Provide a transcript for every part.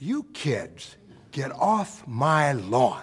You kids, get off my lawn.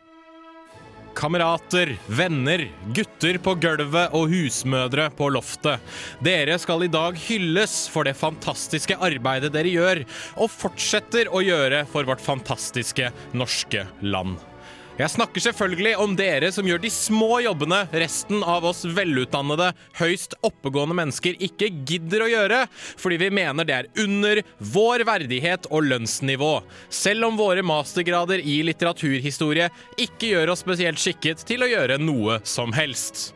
Kamerater, venner, gutter på gulvet og husmødre på loftet. Dere skal i dag hylles for det fantastiske arbeidet dere gjør, og fortsetter å gjøre for vårt fantastiske norske land. Jeg snakker selvfølgelig om dere som gjør de små jobbene resten av oss velutdannede, høyst oppegående mennesker ikke gidder å gjøre, fordi vi mener det er under vår verdighet og lønnsnivå, selv om våre mastergrader i litteraturhistorie ikke gjør oss spesielt skikket til å gjøre noe som helst.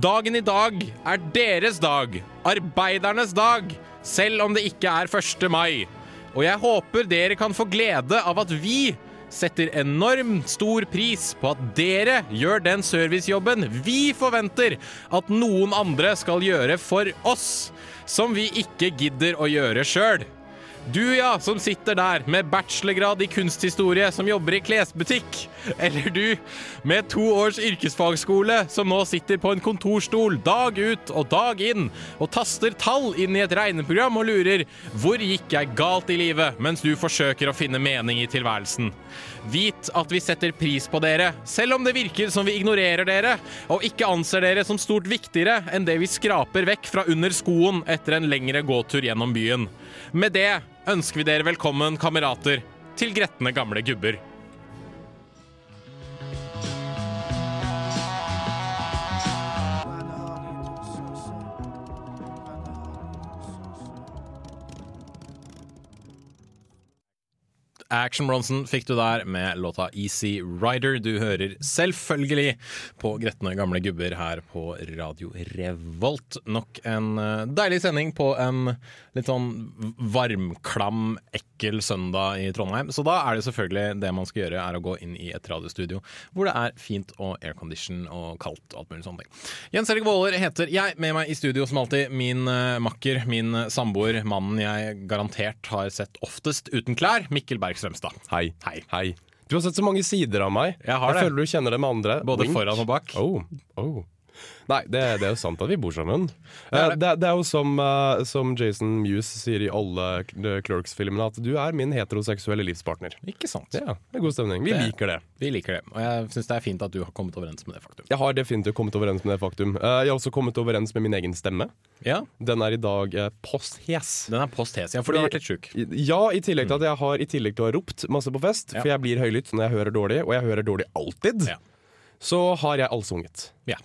Dagen i dag er deres dag, arbeidernes dag, selv om det ikke er 1. mai. Og jeg håper dere kan få glede av at vi setter enormt stor pris på at dere gjør den servicejobben vi forventer at noen andre skal gjøre for oss, som vi ikke gidder å gjøre sjøl. Du, ja, som sitter der med bachelorgrad i kunsthistorie, som jobber i klesbutikk. Eller du, med to års yrkesfagskole, som nå sitter på en kontorstol dag ut og dag inn og taster tall inn i et regneprogram og lurer hvor gikk jeg galt i livet, mens du forsøker å finne mening i tilværelsen. Vit at vi setter pris på dere, selv om det virker som vi ignorerer dere, og ikke anser dere som stort viktigere enn det vi skraper vekk fra under skoen etter en lengre gåtur gjennom byen. Med det ønsker vi dere velkommen, kamerater, til gretne gamle gubber. Action Bronson fikk du der med låta Easy Rider. Du hører selvfølgelig på Gretne gamle gubber her på Radio Revolt. Nok en eh, deilig sending på en litt sånn varmklam, ekkel søndag i Trondheim. Så da er det selvfølgelig det man skal gjøre, er å gå inn i et radiostudio hvor det er fint og aircondition og kaldt og alt mulig sånne ting. Jens Erik Våler heter jeg. Med meg i studio som alltid min eh, makker, min samboer, mannen jeg garantert har sett oftest uten klær, Mikkel Strømstad. Hei. Hei. Hei. Du har sett så mange sider av meg. Jeg har det. føler du kjenner det med andre. Både Wink. foran og bak. Oh, oh. Nei, det, det er jo sant at vi bor sammen. Det Eh, det. Det, er jo som, eh, som Jason Mewes sier i alle Clerks-filmene, at du er min heteroseksuelle livspartner. Ikke sant? Ja, det er god stemning. Vi Det- liker det. Vi liker det, og jeg syns det er fint at du har kommet overens med det faktum. Jeg har definitivt kommet overens med det faktum. Eh, Jeg har også kommet overens med min egen stemme. Ja, Den er i dag eh, posthes. Den er posthes, ja, for du har vært litt sjuk. Ja, i tillegg til at jeg har i tillegg til å ha ropt masse på fest, Ja. for jeg blir høylytt når jeg hører dårlig, og jeg hører dårlig alltid, Ja. så har jeg allsunget. Ja.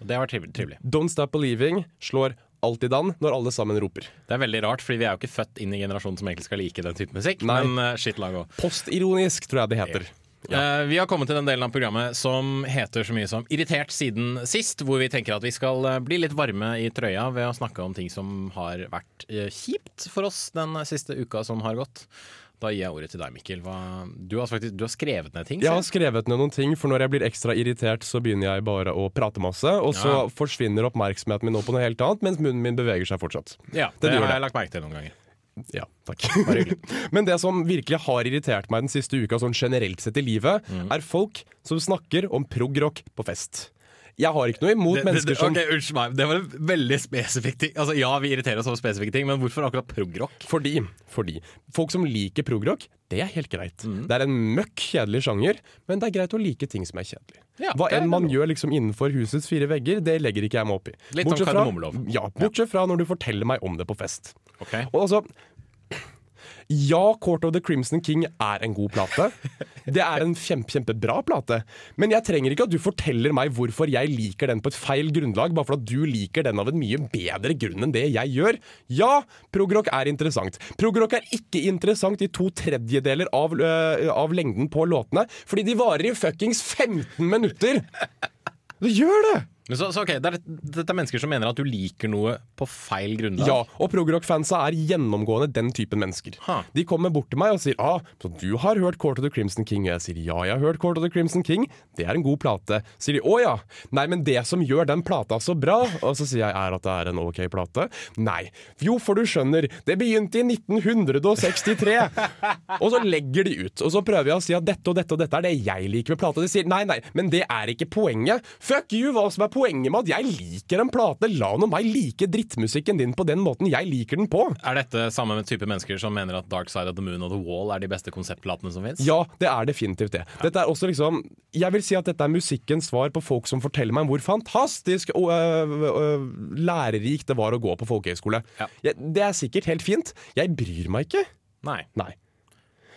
Det har vært trivelig-. Don't Stop Believing slår alltid an når alle sammen roper. Det er veldig rart, fordi vi er jo ikke født inn i generasjonen som egentlig skal like den type musikk, Nei. men uh, shit lag òg. Postironisk, tror jeg det heter. Eh, vi har kommet til den delen av programmet som heter så mye som Irritert siden sist, hvor vi tenker at vi skal eh, bli litt varme i trøya ved å snakke om ting som har vært uh, kjipt for oss den siste uka som har gått. Da gir jeg ordet til deg, Mikkel. Hva, du, har faktisk, du har skrevet ned ting? Jeg har skrevet ned noen ting, for når jeg blir ekstra irritert, så begynner jeg bare å prate masse, og så Ja. forsvinner oppmerksomheten min nå på noe helt annet, mens munnen min beveger seg fortsatt. Ja, det det, har jeg lagt merke til noen ganger. Ja, takk. Men det som virkelig har irritert meg den siste uka, sånn generelt sett i livet, Mm. er folk som snakker om prog-rock på fest. Jeg har ikke noe imot mennesker som okay, Unnskyld meg, det var en veldig spesifikk ting. Altså, ja, vi irriterer oss over spesifikke ting, men hvorfor akkurat prog-rock? Fordi, fordi folk som liker prog-rock, det er helt greit. Mm. Det er en møkk kjedelig sjanger, men det er greit å like ting som er kjedelig. Ja, Hva enn man gjør liksom innenfor husets fire vegger, det legger ikke jeg meg opp i. Litt som fra, kardemommelov. ja, bortsett fra når du forteller meg om det på fest. Okay. Og altså ja, Court of the Crimson King er en god plate. Det er en kjempe, kjempebra plate. Men jeg trenger ikke at du forteller meg hvorfor jeg liker den på et feil grunnlag, bare for at du liker den av en mye bedre grunn enn det jeg gjør. Ja, progrock er interessant. Progrock er ikke interessant i to tredjedeler av, øh, av lengden på låtene, fordi de varer i fuckings 15 minutter! Det gjør det! Så, så ok, det er, Dette er mennesker som mener at du liker noe på feil grunnlag? Ja, og progrock-fansa er gjennomgående den typen mennesker. Ha. De kommer bort til meg og sier ah, så du har hørt Court of the Crimson King. Og jeg sier ja, jeg har hørt Court of the Crimson King. Det er en god plate. Sier de å ja. Nei, men det som gjør den plata så bra Og så sier jeg er at det er en ok plate. Nei. Jo, for du skjønner, det begynte i 1963. og så legger de ut. Og så prøver jeg å si at dette og dette og dette er det jeg liker med plata. De sier nei, nei, men det er ikke poenget. Fuck you, hva som er poenget med at jeg liker en plate? La nå meg like drittmusikken din på den måten jeg liker den på. Er dette samme med type mennesker som mener at Dark Side of the Moon og The Wall er de beste konseptplatene som fins? Ja, det er definitivt det. Dette er også liksom Jeg vil si at dette er musikkens svar på folk som forteller meg hvor fantastisk og øh, øh, lærerikt det var å gå på folkehøyskole. Ja. Det er sikkert helt fint. Jeg bryr meg ikke. Nei. Nei.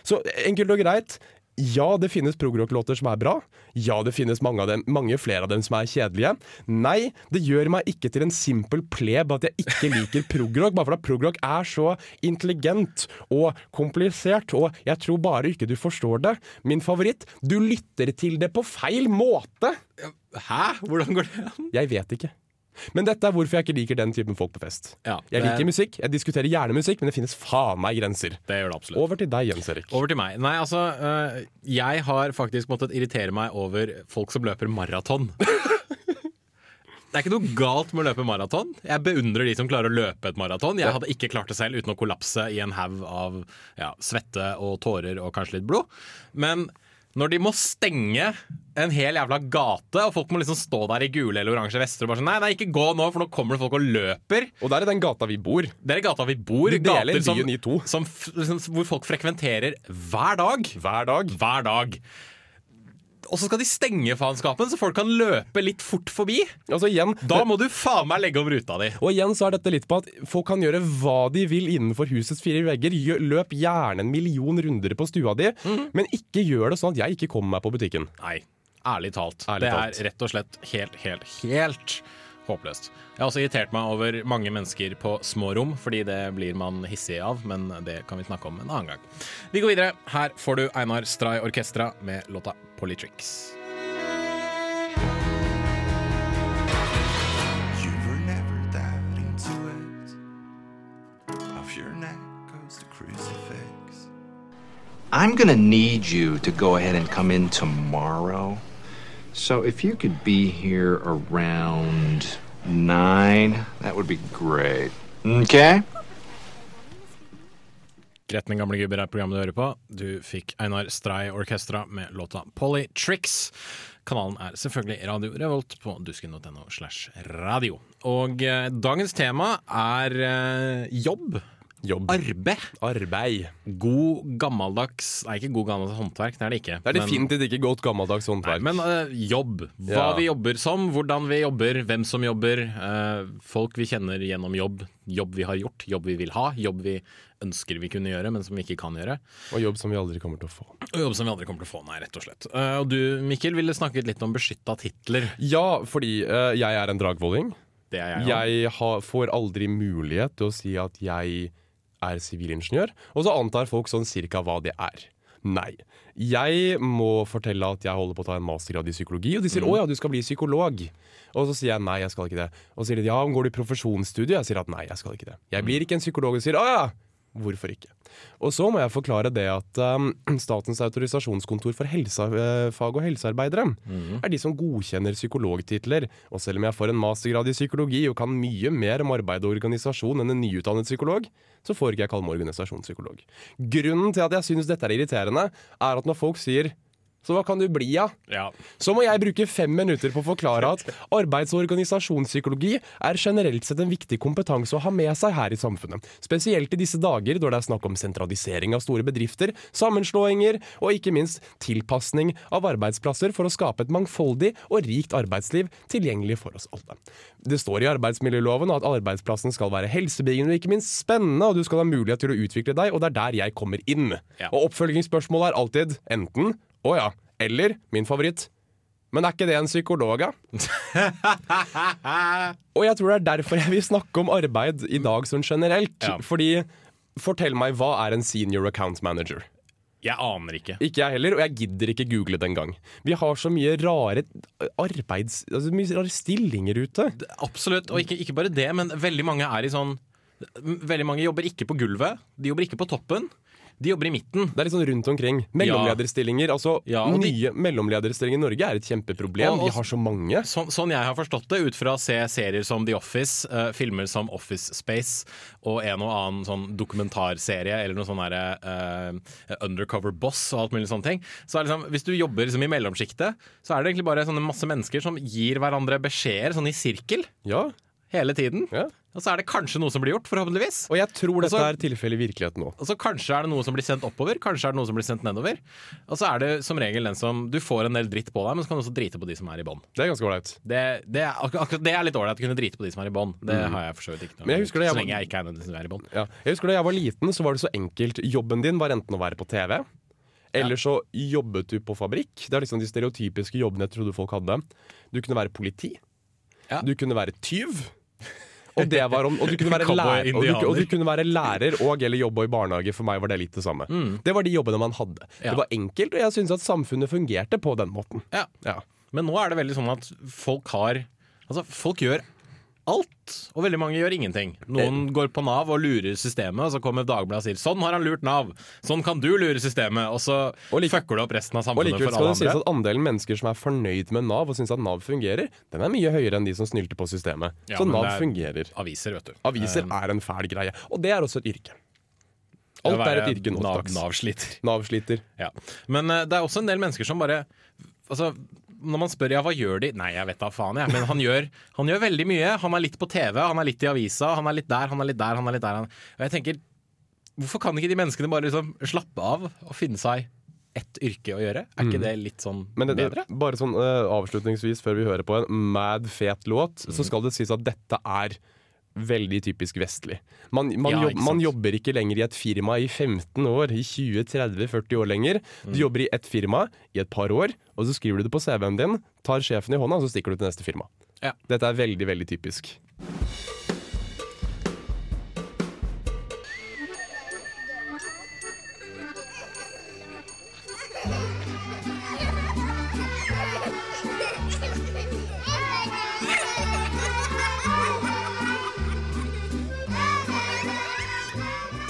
Så enkelt og greit. Ja, det finnes progrock-låter som er bra. Ja, det finnes mange, av dem, mange flere av dem som er kjedelige. Nei, det gjør meg ikke til en simpel pleb at jeg ikke liker progrock, bare fordi progrock er så intelligent og komplisert, og jeg tror bare ikke du forstår det. Min favoritt, du lytter til det på feil måte! Hæ? Hvordan går det an? Jeg vet ikke. Men dette er hvorfor jeg ikke liker den typen folk på fest. Ja, jeg liker musikk, jeg diskuterer gjerne musikk, men det finnes faen meg grenser. Det gjør det absolutt. Over til deg, Jens Erik. Over til meg. Nei, altså øh, Jeg har faktisk måttet irritere meg over folk som løper maraton. Det er ikke noe galt med å løpe maraton. Jeg beundrer de som klarer å løpe et maraton. Jeg hadde ikke klart det selv uten å kollapse i en haug av ja, svette og tårer og kanskje litt blod. Men når de må stenge en hel jævla gate, og folk må liksom stå der i gule eller oransje vester og bare sånn Nei, nei, ikke gå nå, for nå kommer det folk og løper. Og der er den gata vi bor. Det er gata vi bor. De deler byen i to. Som, som, hvor folk frekventerer hver dag. Hver dag. Hver dag. Og så skal de stenge faenskapen, så folk kan løpe litt fort forbi. Altså igjen, Da må du faen meg legge om ruta di. og igjen så er dette litt på at folk kan gjøre hva de vil innenfor husets fire vegger. Løp gjerne en million runder på stua di, Mhm. men ikke gjør det sånn at jeg ikke kommer meg på butikken. Nei, ærlig talt. Ærlig det talt. er rett og slett helt, helt, helt håpløst. Jeg har også irritert meg over mange mennesker på små rom, fordi det blir man hissig av, men det kan vi snakke om en annen gang. Vi går videre. Her får du Einar Stray Orkestra med låta Politrix. I'm going to need you to go ahead and come in tomorrow. So if you could be here around nine, that would be great. Okay? Greit, gamle gubber er programmet du hører på. Du fikk Einar Stray Orkestra med låta Polly Tricks. Kanalen er selvfølgelig Radio Revolt på dusken.no slash radio. Og eh, dagens tema er eh, jobb. Jobb. Arbeid. Arbeid. God gammeldags Nei, ikke god gammeldags håndverk, det er det ikke. Det er definitivt ikke godt gammeldags Nei, håndverk. men uh, jobb. Hva Ja. vi jobber som, hvordan vi jobber, hvem som jobber. Uh, folk vi kjenner gjennom jobb. Jobb vi har gjort, jobb vi vil ha, jobb vi ønsker vi kunne gjøre, men som vi ikke kan gjøre. Og jobb som vi aldri kommer til å få. Og jobb som vi aldri kommer til å få, nei, rett og slett. Uh, og du, Mikkel, ville snakket litt om beskytta titler. Ja, fordi jeg er en dragvolling. Det er jeg òg. Jeg har, får aldri mulighet til å si at jeg er sivilingeniør, og så antar folk sånn cirka hva det er. Nei. Jeg må fortelle at jeg holder på å ta en mastergrad i psykologi, og de sier 'å ja, du skal bli psykolog'. Og så sier jeg nei, jeg skal ikke det. Og så sier de ja, går du i profesjonsstudie? Jeg sier at nei, jeg skal ikke det. Jeg blir ikke en psykolog. Og sier å ja, hvorfor ikke? Og så må jeg forklare det at um, Statens autorisasjonskontor for helsefag og helsearbeidere er de som godkjenner psykologtitler. Og selv om jeg får en mastergrad i psykologi og kan mye mer om arbeid og organisasjon enn en nyutdannet psykolog, så får ikke jeg kalle meg organisasjonspsykolog. Grunnen til at jeg synes dette er irriterende, er at når folk sier så hva kan du bli, ja? Ja. Så må jeg bruke fem minutter på å forklare at arbeids- og organisasjonspsykologi er generelt sett en viktig kompetanse å ha med seg her i samfunnet. Spesielt i disse dager når det er snakk om sentralisering av store bedrifter, sammenslåinger og ikke minst tilpasning av arbeidsplasser for å skape et mangfoldig og rikt arbeidsliv tilgjengelig for oss alle. Det står i arbeidsmiljøloven at arbeidsplassen skal være helsebyggende og ikke minst spennende, og du skal ha mulighet til å utvikle deg, og det er der jeg kommer inn. Ja. Og oppfølgingsspørsmålet er alltid enten å ja. Eller min favoritt. Men er ikke det en psykolog, da? Og jeg tror det er derfor jeg vil snakke om arbeid i dag sånn generelt. Ja. Fordi Fortell meg, hva er en senior account manager? Jeg aner ikke. Ikke jeg heller, og jeg gidder ikke google det engang. Vi har så mye rare arbeids... Altså mye rare stillinger ute. Absolutt. Og ikke, ikke bare det, men veldig mange er i sånn Veldig mange jobber ikke på gulvet. De jobber ikke på toppen. De jobber i midten. Det er litt sånn rundt omkring. Mellomlederstillinger. Altså, Ja, de- Nye mellomlederstillinger i Norge er et kjempeproblem. Og- og- Vi har så mange. Sånn, sånn jeg har forstått det, ut fra å se serier som The Office, uh, filmer som Office Space og en og annen sånn dokumentarserie eller noe sånn derre uh, Undercover Boss og alt mulig sånne ting. Så er liksom, hvis du jobber liksom i mellomsjiktet, så er det egentlig bare sånne masse mennesker som gir hverandre beskjeder sånn i sirkel Ja, hele tiden. ja. Og så er det kanskje noe som blir gjort, forhåpentligvis. Og jeg tror dette Også, er tilfellet i virkeligheten nå. Og så Kanskje er det noe som blir sendt oppover, kanskje er det noe som blir sendt nedover. Og så er det som regel den som Du får en del dritt på deg, men så kan du også drite på de som er i bånn. Det er ganske ålreit. Det, det, det er litt ålreit å kunne drite på de som er i bånn. Det har jeg for så vidt ikke noe Mm. Jeg Så lenge jeg ikke er av de som er i bånn. Ja. Jeg husker Da jeg var liten, så var det så enkelt. Jobben din var enten å være på TV, eller så jobbet du på fabrikk. Det er liksom de stereotypiske jobbene jeg trodde folk hadde. Du kunne være politi. Ja. Du kunne være tyv. Og, det var om, og, du kunne være lærer, og, du, og du kunne være lærer og eller jobbe i barnehage. For meg var det litt det samme. Det var de jobbene man hadde. Mm. Ja. Det var enkelt, og jeg syns at samfunnet fungerte på den måten. Ja. Ja. Men nå er det veldig sånn at folk har Altså, folk gjør alt, og veldig mange gjør ingenting. Noen går på Nav og lurer systemet, og så kommer Dagbladet og sier 'sånn har han lurt Nav', 'sånn kan du lure systemet', og så Og like- fucker du opp resten av Og samfunnet likevel for skal det sies at andelen mennesker som er fornøyd med Nav og syns at Nav fungerer, den er mye høyere enn de som snylter på systemet. Ja, Så Nav er- fungerer. Aviser, vet du. Aviser um... er en fæl greie. Og det er også et yrke. Alt er et yrke nå Nav- dags. Nav-sliter. Nav-sliter. Ja. Men uh, det er også en del mennesker som bare Altså, når man spør ja, hva gjør de? Nei, jeg vet da faen, jeg. Men han gjør, han gjør veldig mye. Han er litt på TV, han er litt i avisa, han er litt der, han er litt der, han er litt der. Han... Og jeg tenker, hvorfor kan ikke de menneskene bare liksom slappe av og finne seg ett yrke å gjøre? Er ikke det litt sånn Men det, det, bedre? bare sånn uh, avslutningsvis, før vi hører på en mad fet låt, Mm. så skal det sies at dette er veldig typisk vestlig. Man, man, Ja, jobb, man jobber ikke lenger i et firma i 15 år, i 20-30-40 år lenger. Mm. Du jobber i ett firma i et par år, og så skriver du det på CV-en din, tar sjefen i hånda, og så stikker du til neste firma. Ja. Dette er veldig, veldig typisk.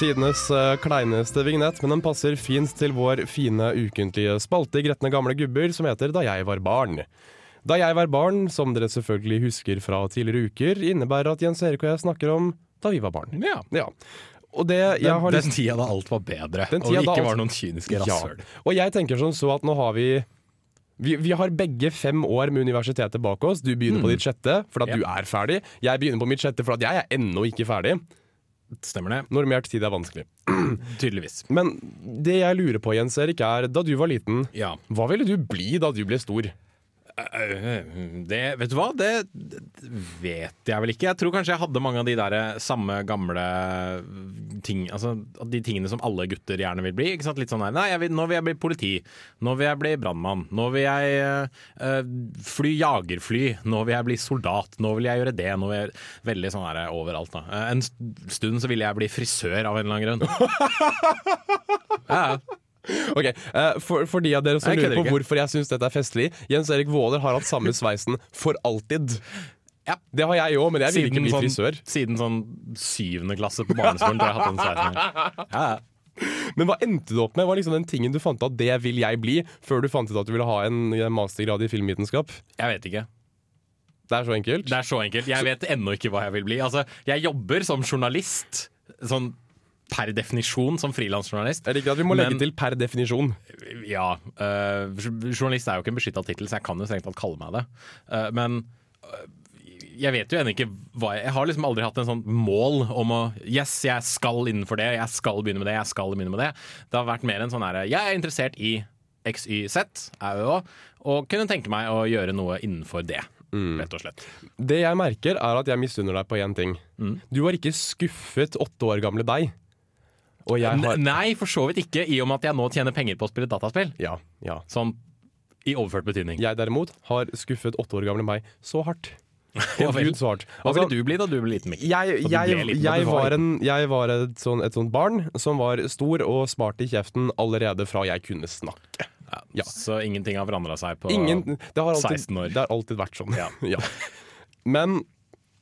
Tidenes eh, kleineste vignett, men den passer fint til vår fine ukentlige spalte i Gretne gamle gubber, som heter Da jeg var barn. Da jeg var barn, som dere selvfølgelig husker fra tidligere uker, innebærer at Jens Erik og jeg snakker om da vi var barn. Ja. Ja. Det Den, har den tida da alt var bedre, og det ikke alt- var noen kyniske rasshøl. Ja. Og jeg tenker sånn så at nå har vi vi, vi har begge fem år med universitetet bak oss. Du begynner på ditt sjette for at Mm. Ja. du er ferdig. Jeg begynner på mitt sjette for at jeg er ennå ikke ferdig. Stemmer det? Normert tid er vanskelig. Tydeligvis. Men det jeg lurer på, Jens Erik, er da du var liten, Ja. hva ville du bli da du ble stor? Øh, Det, vet du hva, det, vet jeg vel ikke. Jeg tror kanskje jeg hadde mange av de der eh, samme gamle ting Altså de tingene som alle gutter gjerne vil bli. Ikke sant? Litt sånn her, nei, vil, nå vil jeg bli politi. Nå vil jeg bli brannmann. Nå vil jeg øh, fly jagerfly. Nå vil jeg bli soldat. Nå vil jeg gjøre det. Nå vil jeg Veldig sånn her overalt, da. Eh, En stund så ville jeg bli frisør av en eller annen grunn. Ja, ja. Ok, eh, for, for de av dere som lurer på ikke. hvorfor jeg syns dette er festlig Jens Erik Våler har hatt samme sveisen for alltid. Ja. Det har jeg òg, men jeg vil ikke bli sånn, frisør. siden sånn syvende klasse på barneskolen tror jeg har hatt den sveisen. Ja. Men hva endte du opp med? Hva liksom den tingen du fant ut at det vil jeg bli, før du fant ut at du ville ha en en mastergrad i filmvitenskap? Jeg vet ikke. Det er så enkelt. Det er så enkelt. Jeg vet ennå ikke hva jeg vil bli. Altså, jeg jobber som journalist. Sånn per definisjon som frilansjournalist. Jeg liker at vi må legge Men- til per definisjon. Ja. øh, journalist er jo ikke en beskytta tittel, så jeg kan jo strengt tatt kalle meg det. Uh, men øh, jeg vet jo ennå ikke hva jeg Jeg har liksom aldri hatt en sånn mål om å Yes, jeg skal innenfor det, jeg skal begynne med det, jeg skal begynne med det. Det har vært mer en sånn herre Jeg er interessert i XYZ, AUH, og kunne tenke meg å gjøre noe innenfor det. Rett og slett. Det jeg merker, er at jeg misunner deg på én ting. Mm. Du har ikke skuffet åtte år gamle deg. Og jeg har Nei, for så vidt ikke, i og med at jeg nå tjener penger på å spille dataspill. Ja, ja. Sånn i overført betydning. Jeg derimot har skuffet åtte år gamle meg så hardt. Og. Gud svart. Hva Altså, ville du bli da du ble liten, Mikkel? jeg, jeg, liten, jeg, var var, en, jeg var et, sånt, et sånt barn som var stor og smart i kjeften allerede fra jeg kunne snakke. Ja. Så ingenting har forandra seg på Ingen, det, har alltid, 16 år. det har alltid vært sånn. Ja. Ja. Men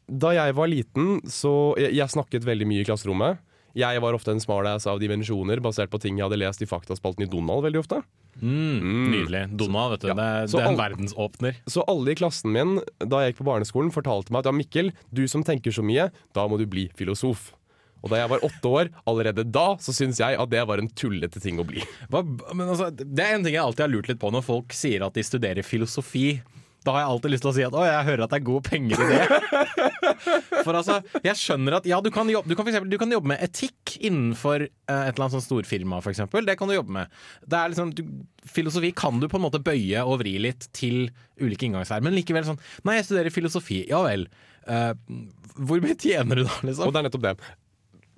da jeg var liten, så jeg, jeg snakket veldig mye i klasserommet. Jeg var ofte en smartass av dimensjoner, basert på ting jeg hadde lest i faktaspalten i Donald veldig ofte. Mm, Nydelig. Donald, vet du. Ja. Det, er- det er en verdensåpner. Så alle i klassen min da jeg gikk på barneskolen fortalte meg at ja, Mikkel, du som tenker så mye, da må du bli filosof. Og da jeg var åtte år, allerede da, så syns jeg at det var en tullete ting å bli. Hva, men altså, det er en ting jeg alltid har lurt litt på når folk sier at de studerer filosofi. Da har jeg alltid lyst til å si at å, jeg hører at det er gode penger i det. For altså, jeg skjønner at ja, du kan jobbe, du kan eksempel, du kan jobbe med etikk innenfor eh, et eller annet sånn storfirma, eksempel. Det kan du jobbe med. Det er liksom, du, filosofi kan du på en måte bøye og vri litt til ulike inngangsveier, men likevel sånn Nei, jeg studerer filosofi. Ja vel. Uh, hvor mye tjener du da, liksom? Og det er nettopp det.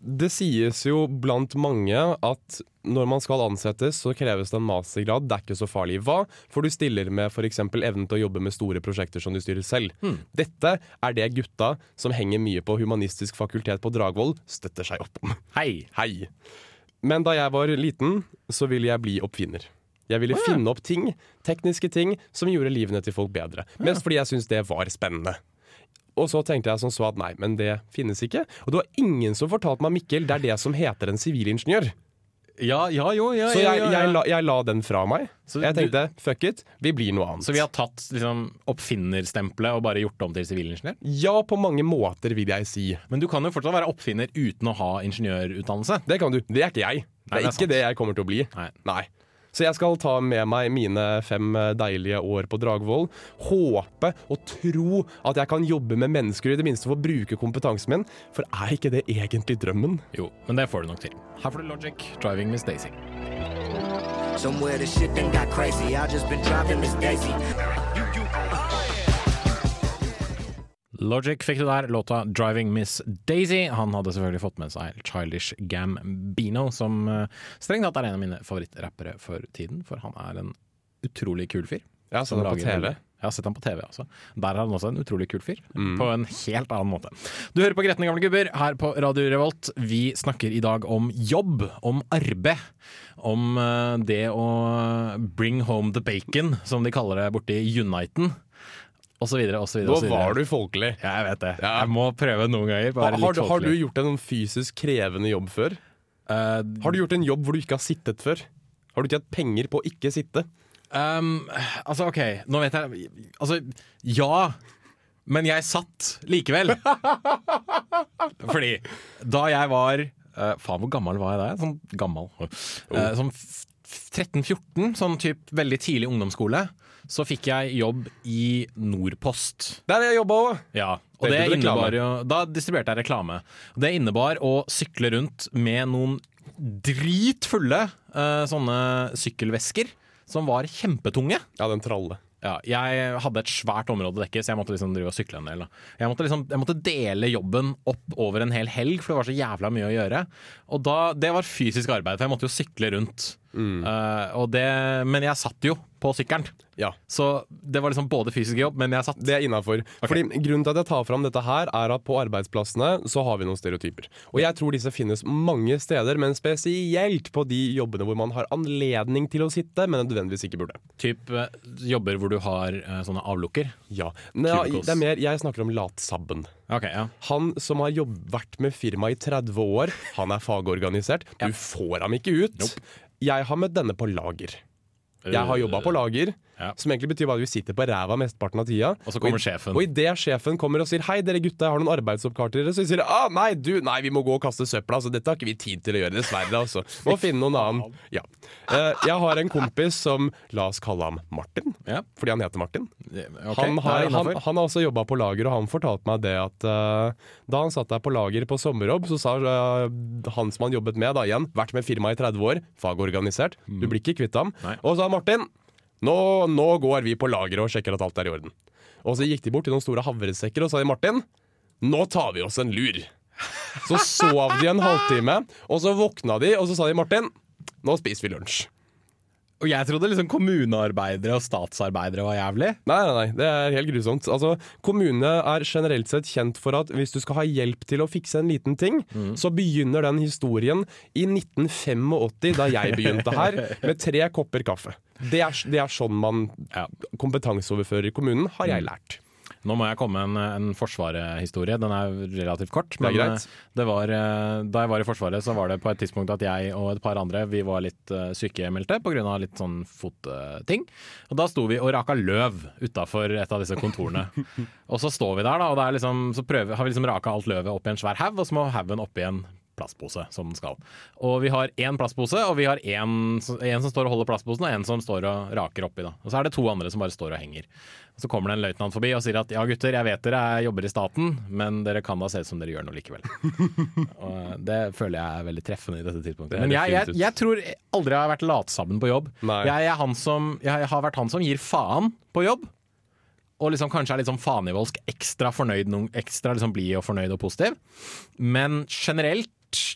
Det sies jo blant mange at når man skal ansettes, så kreves det en mastergrad. Det er ikke så farlig. Hva? For du stiller med f.eks. evnen til å jobbe med store prosjekter som du styrer selv. Dette er det gutta som henger mye på Humanistisk fakultet på Dragvoll, støtter seg opp om. Hei. Hei. Men da jeg var liten, så ville jeg bli oppfinner. Jeg ville finne opp ting, tekniske ting, som gjorde livene til folk bedre. Mest fordi jeg syntes det var spennende. Og så tenkte jeg som så at nei, men det finnes ikke. Og det var ingen som fortalte meg, Mikkel, det er det som heter en sivilingeniør. Ja, ja, jo, ja, Så jeg, jeg, jeg, la, jeg la den fra meg. Så Jeg du- tenkte fuck it, vi blir noe annet. Så vi har tatt liksom, oppfinnerstempelet og bare gjort det om til sivilingeniør? Ja, på mange måter, vil jeg si. Men du kan jo fortsatt være oppfinner uten å ha ingeniørutdannelse. Det kan du. Det er ikke jeg. Det er det er ikke sant. det jeg kommer til å bli. Nei. Nei. Så jeg skal ta med meg mine fem eh, deilige år på Dragvoll. Håpe og tro at jeg kan jobbe med mennesker, i det minste for å bruke kompetansen min. For er ikke det egentlig drømmen? Jo, men det får du nok til. Her får du Logic, 'Driving Miss Daisy'. Somewhere the shit done got crazy. I just been driving Miss Daisy. Logic fikk du der, låta 'Driving Miss Daisy'. Han hadde selvfølgelig fått med seg Childish Gambino, som eh, strengt tatt er en av mine favorittrappere for tiden. For han er en utrolig kul fyr. Ja, så det er på TV. Jeg har sett han på TV, altså. Der er han også en utrolig kul fyr. På en helt annen måte. Du hører på Gretne gamle gubber her på Radio Revolt. Vi snakker i dag om jobb, om arbeid. Om eh, det å bring home the bacon, som de kaller det borte i Uniten. Og så videre, og så videre. Nå var du folkelig. Ja, jeg vet det. Ja. Jeg må prøve noen ganger. Har, har, du, har du gjort en sånn fysisk krevende jobb før? Uh, Har du gjort en jobb hvor du ikke har sittet før? Har du tjent penger på å ikke sitte? Um, altså, OK, nå vet jeg Altså, ja. Men jeg satt likevel. Fordi da jeg var uh, Faen, hvor gammel var jeg da? Sånn gammel. Uh, sånn f- f- 13-14, sånn typ veldig tidlig ungdomsskole, så fikk jeg jobb i Nordpost. Der har jeg jobba òg! Ja, og det reklame? innebar jo Da distribuerte jeg reklame. Det innebar å sykle rundt med noen dritfulle uh, sånne sykkelvesker som var kjempetunge. Ja, den tralle. Ja, jeg hadde et svært område å dekke, så jeg måtte liksom drive og sykle en del. Jeg, måtte liksom, jeg måtte dele jobben opp over en hel helg, for det var så jævla mye å gjøre. Og da, Det var fysisk arbeid, for jeg måtte jo sykle rundt. Eh, og det, men jeg satt jo på sykkelen, Ja. så det var liksom både fysisk jobb, men jeg satt. Det er innafor. Fordi Grunnen til at jeg tar fram dette her, er at på arbeidsplassene så har vi noen stereotyper. Og jeg tror disse finnes mange steder, men spesielt på de jobbene hvor man har anledning til å sitte, men nødvendigvis ikke burde. Typ eh, jobber hvor du har eh, sånne avlukker. Ja. Nå, det er mer, Jeg snakker om latsabben. Okay, ja. Han som har jobb, vært med firma i 30 år, han er fagorganisert. Du får ham ikke ut. Jeg har møtt denne på lager. Jeg har jobba på lager, Ja. som egentlig betyr bare at vi sitter på ræva mesteparten av tida. Og så kommer i- sjefen. Og idet sjefen kommer og sier 'hei, dere gutta, jeg har noen arbeidsoppgaver til dere', så sier de ah, 'nei, du, nei, vi må gå og kaste søpla', altså dette har ikke vi tid til å gjøre, dessverre. altså. Må finne noen annen. Ja. Eh, jeg har en kompis som, la oss kalle ham Martin, Ja. fordi han heter Martin. Okay. Han har, han, han har også jobba på lager, og han fortalte meg det at uh, da han satt der på lager på sommerjobb, så sa uh, han som han jobbet med, da igjen, vært med firmaet i 30 år, fagorganisert, du blir ikke kvitt ham, Nei. og sa Martin, nå, nå går vi på lageret og sjekker at alt er i orden. Og så gikk de bort til noen store havresekker og sa de, Martin, nå tar vi oss en lur. Så sov de en halvtime, og så våkna de, og så sa de, Martin, nå spiser vi lunsj. Og jeg trodde liksom kommunearbeidere og statsarbeidere var jævlig. Nei, nei, nei, det er helt grusomt. Altså, Kommunene er generelt sett kjent for at hvis du skal ha hjelp til å fikse en liten ting, så begynner den historien i 1985, da jeg begynte her, med tre kopper kaffe. Det er, det er sånn man kompetanseoverfører i kommunen, har jeg lært. Nå må jeg komme med en, en Forsvaret-historie. Den er relativt kort. er greit. eh, det var, eh, da jeg var i Forsvaret, så var det på et tidspunkt at jeg og et par andre Vi var litt uh, sykemeldte pga. litt sånn fotting. og da sto vi og raka løv utafor et av disse kontorene. og så står vi der, da, og det liksom, så prøver, har vi liksom raka alt løvet opp i en svær haug, og så må haugen opp en plastpose, som den skal. Og vi har én plastpose, og vi har én som en som står og holder plastposen, og en som står og raker oppi. da. Og så er det to andre som bare står og henger. Og Så kommer det en løytnant forbi og sier at ja gutter, jeg vet dere er- jobber i staten, men dere kan da se ut som dere gjør noe likevel. og Det føler jeg er veldig treffende i dette tidspunktet. Det Men jeg, jeg, jeg tror aldri jeg har vært latsabben på jobb. Jeg, er han som, jeg har vært han som gir faen på jobb. Og liksom kanskje er litt sånn fanevoldsk ekstra fornøyd, ekstra liksom blid og fornøyd og positiv. Men generelt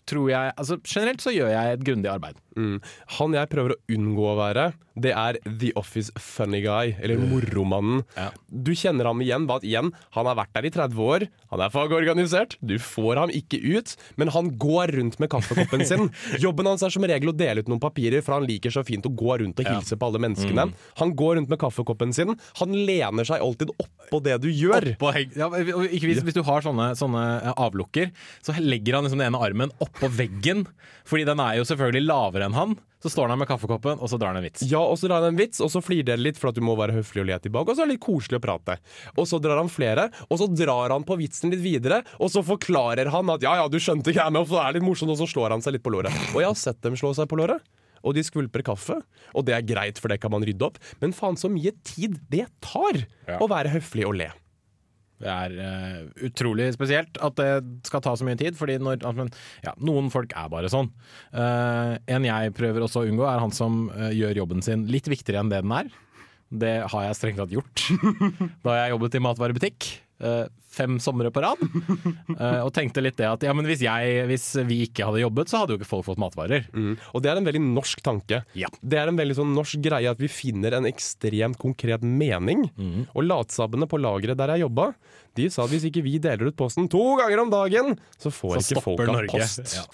tror jeg Altså generelt så gjør jeg et grundig arbeid. Mm. Han jeg prøver å unngå å være, det er The Office funny guy, eller moromannen. Ja. Du kjenner ham igjen bare at igjen, han har vært der i 30 år, han er fagorganisert, du får ham ikke ut, men han går rundt med kaffekoppen sin. Jobben hans er som regel å dele ut noen papirer, for han liker så fint å gå rundt og hilse på alle menneskene. Han går rundt med kaffekoppen sin, han lener seg alltid oppå det du gjør. Oppå ja, ikke hvis, hvis du har sånne, sånne avlukker, så legger han liksom den ene armen oppå veggen. Fordi den er jo selvfølgelig lavere enn han. Så står han der med kaffekoppen, og så drar han en vits. Ja, og så drar han en vits, og så flirer dere litt for at du må være høflig og le tilbake, og så er det litt koselig å prate. Og så drar han flere, og så drar han på vitsen litt videre, og så forklarer han at ja, ja, du skjønte ikke jeg med, for det er litt morsomt, og så slår han seg litt på låret. Og jeg har sett dem slå seg på låret. Og de skvulper kaffe, og det er greit, for det kan man rydde opp. Men faen så mye tid det tar Ja. å være høflig og le. Det er uh, utrolig spesielt at det skal ta så mye tid, fordi når, men, ja, noen folk er bare sånn. Uh, en jeg prøver også å unngå, er han som uh, gjør jobben sin litt viktigere enn det den er. Det har jeg strengt tatt gjort da jeg jobbet i matvarebutikk. Eh, fem somre på rad. Eh, og tenkte litt det at ja, men hvis, jeg, hvis vi ikke hadde jobbet, så hadde jo ikke folk fått matvarer. Mm. Og det er en veldig norsk tanke. Ja. Det er en veldig sånn norsk greie at vi finner en ekstremt konkret mening. Mm. Og latsabbene på lageret der jeg jobba, de sa at hvis ikke vi deler ut posten to ganger om dagen, så får Så ikke folk av Norge. post. Ja.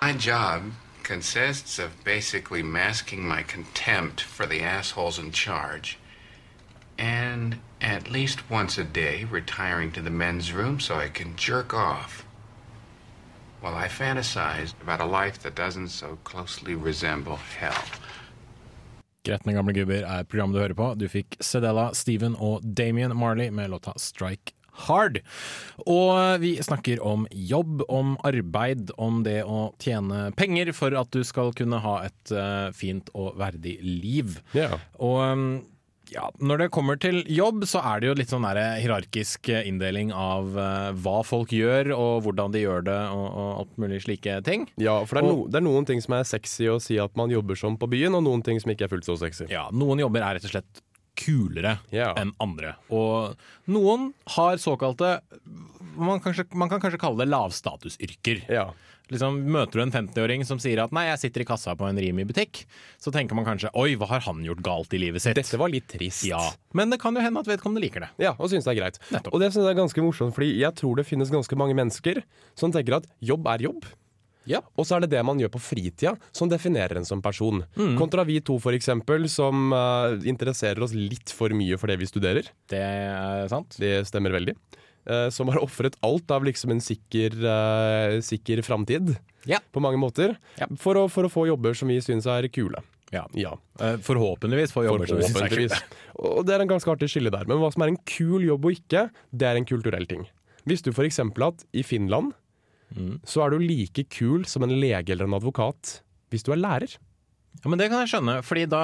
My job consists of basically masking my contempt for the assholes in charge and at least once a day retiring to the men's room so I can jerk off while I fantasize about a life that doesn't so closely resemble hell. Gretne gamle gubber er programmet du hører på. Du fikk Sedella, Steven og Damien Marley med låta 'Strike Hard'. Og vi snakker om jobb, om arbeid, om det å tjene penger for at du skal kunne ha et eh, fint og verdig liv. Yeah. Og um, ja, når det kommer til jobb, så er det jo litt sånn der hierarkisk eh, inndeling av eh, hva folk gjør, og hvordan de gjør det, og, og alt mulig slike ting. Ja, for det er, no, det er noen ting som er sexy å si at man jobber som på byen, og noen ting som ikke er fullt så sexy. Ja, noen jobber er rett og slett kulere yeah. enn andre. Og noen har såkalte man, kanskje, man kan kanskje kalle det lavstatusyrker. Yeah. Liksom, møter du en 50-åring som sier at 'nei, jeg sitter i kassa på en Rimi butikk', så tenker man kanskje 'oi, hva har han gjort galt i livet sitt'? Dette var litt trist. Ja, Men det kan jo hende at vedkommende liker det. Ja, og syns det er greit. Nettopp. Og det synes jeg er ganske morsomt, fordi jeg tror det finnes ganske mange mennesker som tenker at jobb er jobb. Ja. Og så er det det man gjør på fritida som definerer en som person. Mm. Kontra vi to, for eksempel, som uh, interesserer oss litt for mye for det vi studerer. Det er sant. Det stemmer veldig. Uh, som har ofret alt av liksom en sikker, uh, sikker framtid, Ja. på mange måter, Ja. for, å, for å få jobber som vi syns er kule. Ja. Ja. Forhåpentligvis får jobber som vi synes er Forhåpentligvis. Og det er en ganske artig skille der. Men hva som er en kul jobb og ikke, det er en kulturell ting. Visste du f.eks. at i Finland Mm. så er du like kul som en lege eller en advokat hvis du er lærer? Ja, men Det kan jeg skjønne, Fordi da,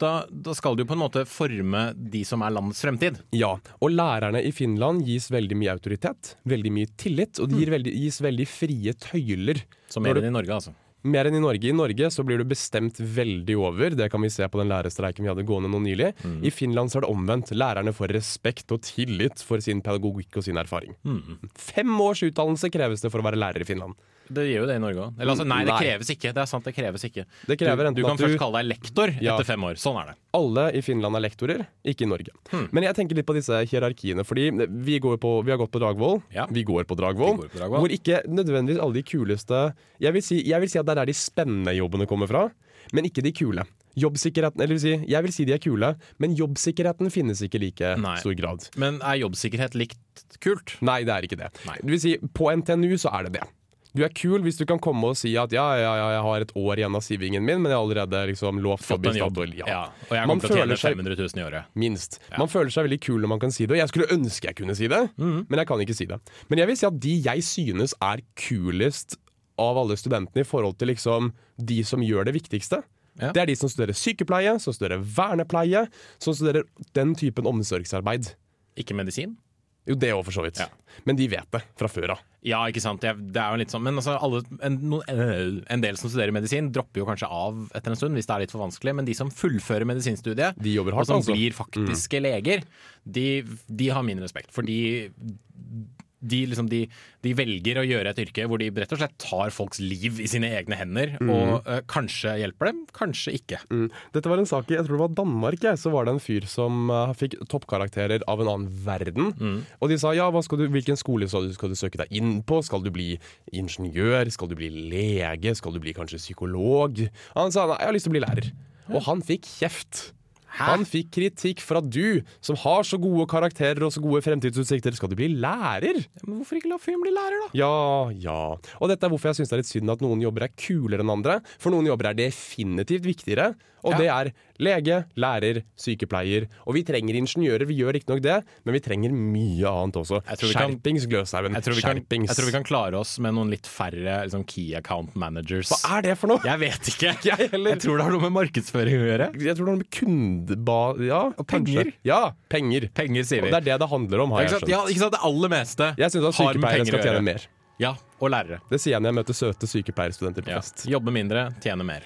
da, da skal du på en måte forme de som er landets fremtid. Ja, og lærerne i Finland gis veldig mye autoritet, veldig mye tillit, og de gir veldig, gis veldig frie tøyler. Som er det i Norge, altså. Mer enn i Norge. I Norge så blir du bestemt veldig over. Det kan vi se på den lærerstreiken vi hadde gående nå nylig. I Finland så er det omvendt. Lærerne får respekt og tillit for sin pedagogikk og sin erfaring. Fem års utdannelse kreves det for å være lærer i Finland. Det gjør jo det i Norge òg. Altså, nei, det Nei. kreves ikke. Det er sant, det kreves ikke. Det krever du, du kan du- først kalle deg lektor Ja. etter fem år. Sånn er det. Alle i Finland er lektorer, ikke i Norge. Men jeg tenker litt på disse hierarkiene, fordi vi, går på, vi har gått på Dragvoll. Ja. Vi går på Dragvoll, hvor ikke nødvendigvis alle de kuleste jeg vil, si, jeg vil si at det er der de spennende jobbene kommer fra, men ikke de kule. Jobbsikkerheten, eller vil si, Jeg vil si de er kule, men jobbsikkerheten finnes ikke i like Nei. stor grad. Men er jobbsikkerhet likt kult? Nei, det er ikke det. Nei. Det vil si, på NTNU så er det det. Du er kul hvis du kan komme og si at ja, ja, ja, jeg har et år igjen av sivingen min, men jeg har allerede liksom lovt jobb. Statoil. Ja. Og jeg kommer til å tjene 500 000 i året. Minst. Man føler seg veldig kul når man kan si det, og jeg skulle ønske jeg kunne si det, Mhm. men jeg kan ikke si det. Men jeg vil si at de jeg synes er kulest av alle studentene i forhold til liksom de som gjør det viktigste, Ja. det er de som studerer sykepleie, som studerer vernepleie, som studerer den typen omsorgsarbeid. Ikke medisin? Jo, det òg, for så vidt. Ja. Men de vet det fra før av. Ja, ikke sant. Det er jo litt sånn Men altså, alle, en, en del som studerer medisin, dropper jo kanskje av etter en stund hvis det er litt for vanskelig. Men de som fullfører medisinstudiet, De hardt, og som altså. blir faktiske leger, de, de har min respekt. Fordi de, liksom, de, de velger å gjøre et yrke hvor de rett og slett tar folks liv i sine egne hender. Og uh, kanskje hjelper dem, kanskje ikke. Mm. Dette var en sak i jeg tror det var Danmark. Jeg, så var det en fyr som uh, fikk toppkarakterer av en annen verden. Mm. Og de sa ja, hva skal du, hvilken skole skal du, skal du søke deg inn på? Skal du bli ingeniør? Skal du bli lege? Skal du bli kanskje psykolog? Han sa nei, jeg har lyst til å bli lærer. Og han fikk kjeft. Han fikk kritikk for at du, som har så gode karakterer og så gode fremtidsutsikter, skal du bli lærer? Men hvorfor ikke la fyren bli lærer, da? Ja, ja. Og dette er hvorfor jeg syns det er litt synd at noen jobber er kulere enn andre. For noen jobber er definitivt viktigere, og Ja. det er lege, lærer, sykepleier. Og vi trenger ingeniører, vi gjør riktignok det, men vi trenger mye annet også. Jeg tror vi kan- Skjerpings, Gløshaugen. Jeg tror, vi kan, Skjerpings. jeg tror vi kan klare oss med noen litt færre liksom, key account managers. Hva er det for noe? Jeg vet ikke. Jeg. Jeg tror det har noe med markedsføring å gjøre. Jeg tror det har noe med kundeba... Ja, Og penger. kanskje. Ja, penger. Penger, sier Og det er det det handler om, har jeg sant? Ja, ikke sant? Det aller meste Jeg syns at sykepleiere skal tjene mer. Ja, og lærere. Det sier jeg når jeg møter søte sykepleierstudenter på Ja. Jobbe mindre, tjene mer.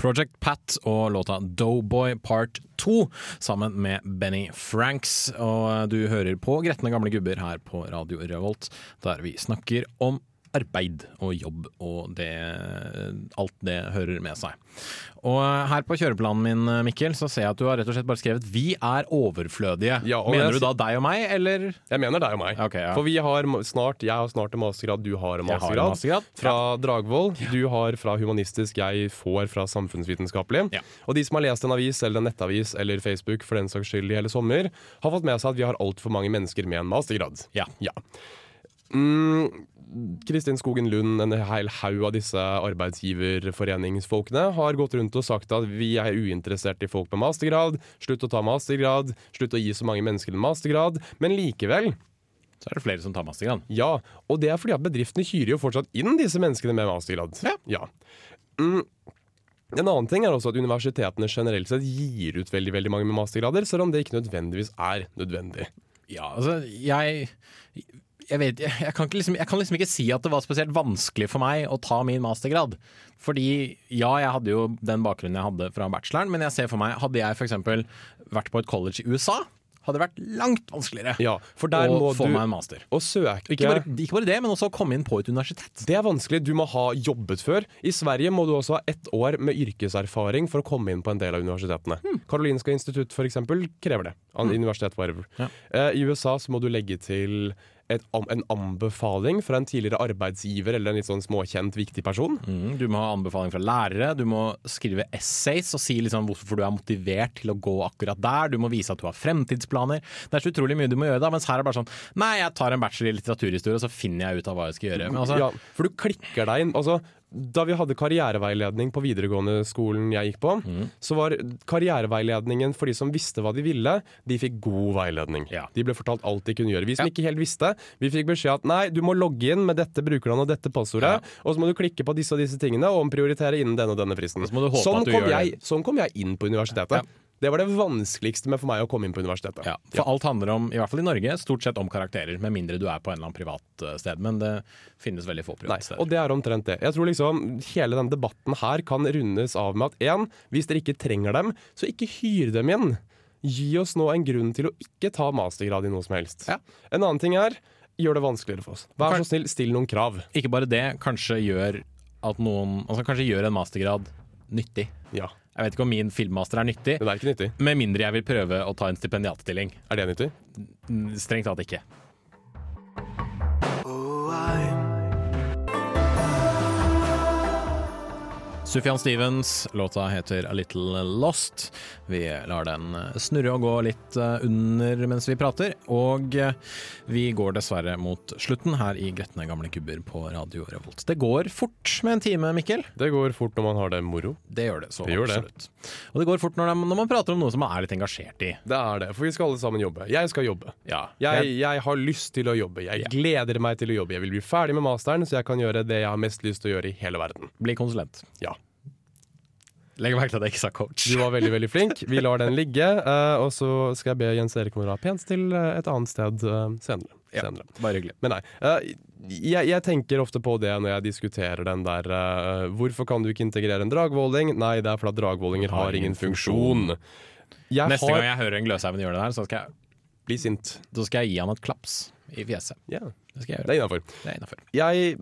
Project Pat og låta Doughboy Part 2 sammen med Benny Franks. Og du hører på Gretne gamle gubber her på Radio Revolt, der vi snakker om arbeid og jobb og det, alt det hører med seg. Og her på kjøreplanen min, Mikkel, så ser jeg at du har rett og slett bare skrevet 'Vi er overflødige'. Ja, Mener jeg- du da deg og meg, eller? Jeg mener deg og meg. Okay, ja. For vi har snart, jeg har snart en mastergrad, du har en mastergrad. har en mastergrad. Fra Fra Dragvoll. Du har fra humanistisk, jeg får fra samfunnsvitenskapelig. Ja. Og de som har lest en avis eller en nettavis eller Facebook for den saks skyld i hele sommer, har fått med seg at vi har altfor mange mennesker med en mastergrad. Ja. Ja. Mm, Kristin Skogen Lund, en hel haug av disse arbeidsgiverforeningsfolkene, har gått rundt og sagt at vi er uinteressert i folk med mastergrad, slutt å ta mastergrad, slutt å gi så mange mennesker en mastergrad. Men likevel, Så er det flere som tar mastergrad. ja, og det er fordi at bedriftene hyrer jo fortsatt inn disse menneskene med mastergrad. Ja. Mm. En annen ting er også at universitetene generelt sett gir ut veldig veldig mange med mastergrader, selv om det ikke nødvendigvis er nødvendig. Ja, altså, jeg jeg, vet, jeg, kan ikke liksom, jeg kan liksom ikke si at det var spesielt vanskelig for meg å ta min mastergrad. Fordi ja, jeg hadde jo den bakgrunnen jeg hadde fra bacheloren, men jeg ser for meg, hadde jeg f.eks. vært på et college i USA, hadde det vært langt vanskeligere Ja, for der å få du meg en master. å søke Ikke bare, ikke bare det, men også å komme inn på et universitet. Det er vanskelig. Du må ha jobbet før. I Sverige må du også ha ett år med yrkeserfaring for å komme inn på en del av universitetene. Karolinska institutt eksempel krever det. An Universitet whatever. Ja. Uh, I USA så må du legge til et, en anbefaling fra en tidligere arbeidsgiver eller en litt sånn småkjent, viktig person. Mm, du må ha anbefaling fra lærere, du må skrive essays og si liksom hvorfor du er motivert til å gå akkurat der. Du må vise at du har fremtidsplaner. Det er så utrolig mye du må gjøre da, mens her er det bare sånn Nei, jeg tar en bachelor i litteraturhistorie, og så finner jeg ut av hva jeg skal gjøre. Men altså, Ja, for du klikker deg inn. Altså, da vi hadde karriereveiledning på videregående skolen jeg gikk på, Mm. så var karriereveiledningen for de som visste hva de ville, de fikk god veiledning. Ja. De ble fortalt alt de kunne gjøre. Vi som Ja. ikke helt visste, vi fikk beskjed at nei, du må logge inn med dette brukernavnet og dette passordet, og så må du klikke på disse og disse tingene og omprioritere innen denne og denne fristen. sånn, kom jeg, sånn kom jeg inn på universitetet. Ja. Det var det vanskeligste med for meg å komme inn på universitetet. Ja, for alt handler om, i hvert fall i Norge, stort sett om karakterer. Med mindre du er på en eller annen privat eh, sted. Men det finnes veldig få Nei, private steder. og det er omtrent det. Jeg tror liksom hele denne debatten her kan rundes av med at én, hvis dere ikke trenger dem, så ikke hyr dem inn. Gi oss nå en grunn til å ikke ta mastergrad i noe som helst. Ja. En annen ting er gjør det vanskeligere for oss. Vær så snill, still noen krav. Ikke bare det, kanskje gjør at noen Altså kanskje gjør en mastergrad nyttig. Ja, Jeg vet ikke om min filmmaster er nyttig, Den er ikke nyttig. med mindre jeg vil prøve å ta en stipendiatstilling. Er det nyttig? Strengt tatt ikke. Sufjan Stevens, låta heter A Little Lost. Vi lar den snurre og gå litt eh, under mens vi prater, og eh, vi går dessverre mot slutten her i Gretne gamle kubber på Radio Revolt. Det går fort med en time, Mikkel. Det går fort når man har det moro. Det gjør det så Det absolutt. det. Og det går fort når, når man prater om noe som man er litt engasjert i. Det er det, for vi skal alle sammen jobbe. Jeg skal jobbe. Ja, Jeg, jeg har lyst til å jobbe. Jeg Ja. gleder meg til å jobbe. Jeg vil bli ferdig med masteren, så jeg kan gjøre det jeg har mest lyst til å gjøre i hele verden. Bli konsulent. Ja. Legg merke til at jeg ikke sa coach. Du var veldig veldig flink. Vi lar den ligge. Uh, og så skal jeg be Jens Erik dra pent til eh, et annet sted uh, senere. Ja, senere. bare hyggelig. Men nei. jeg, jeg tenker ofte på det når jeg diskuterer den der Hvorfor kan du ikke integrere en dragvolling? Nei, det er fordi dragvollinger har ingen funksjon. Jeg Neste har gang jeg hører en Gløshaugen gjøre det der, så skal, jeg, Bli sint. Da skal jeg gi han et klaps i fjeset. Ja, Det skal jeg gjøre. Det er innafor. Jeg,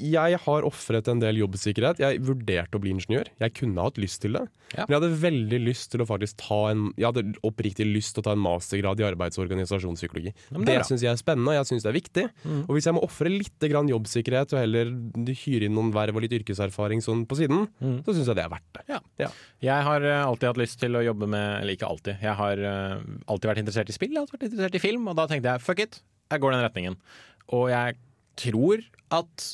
jeg har ofret en del jobbsikkerhet. Jeg vurderte å bli ingeniør. Jeg kunne hatt lyst til det. Ja. Men jeg hadde veldig lyst til å faktisk ta en Jeg hadde oppriktig lyst til å ta en mastergrad i arbeids- og organisasjonspsykologi. Ja, det det syns jeg er spennende, og jeg syns det er viktig. Og hvis jeg må ofre litt grann jobbsikkerhet og heller hyre inn noen verv og litt yrkeserfaring sånn på siden, så syns jeg det er verdt det. Ja. Jeg har eh, alltid hatt lyst til å jobbe med Eller ikke alltid. Jeg har eh, alltid vært interessert i spill, jeg har vært interessert i film, og da tenkte jeg fuck it, jeg går den retningen. Og jeg tror at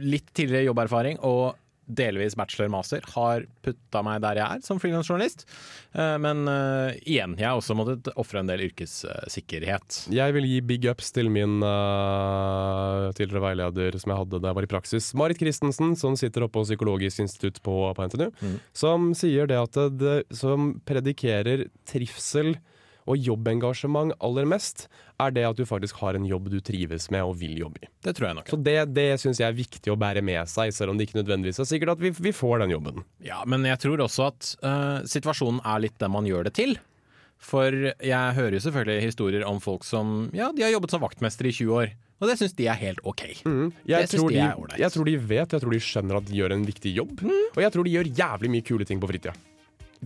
litt tidligere jobberfaring og delvis bachelor-master har putta meg der jeg er som frilansjournalist. Eh, Men uh, igjen, jeg har også måttet ofre en del yrkessikkerhet. Jeg vil gi big ups til min uh, tidligere veileder som jeg hadde da jeg var i praksis, Marit Christensen, som sitter oppe på Psykologisk institutt på, på NTNU, som sier det at det som predikerer trivsel og jobbengasjement aller mest, er det at du faktisk har en jobb du trives med og vil jobbe i. Det tror jeg nok. Så det, det syns jeg er viktig å bære med seg, selv om det ikke nødvendigvis er sikkert at vi, vi får den jobben. Ja, men jeg tror også at uh, situasjonen er litt den man gjør det til. For jeg hører jo selvfølgelig historier om folk som ja, de har jobbet som vaktmester i 20 år. Og det syns de er helt OK. Jeg, Det tror de jeg tror de vet, jeg tror de skjønner at de gjør en viktig jobb. Og jeg tror de gjør jævlig mye kule ting på fritida.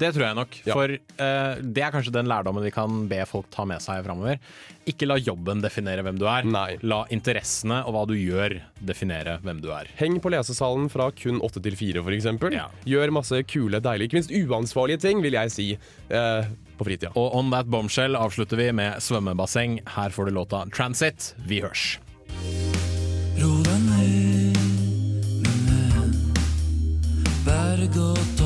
Det tror jeg nok. Ja. For uh, det er kanskje den lærdommen vi kan be folk ta med seg framover. Ikke la jobben definere hvem du er. Nei. La interessene og hva du gjør, definere hvem du er. Heng på lesesalen fra kun åtte til fire, f.eks. Ja. Gjør masse kule, deilige, ikke minst uansvarlige ting, vil jeg si, Uh, på fritida. Og on that bombshell avslutter vi med svømmebasseng. Her får du låta 'Transit'. Vi hørs. Ro deg ned, men venn. Bare gå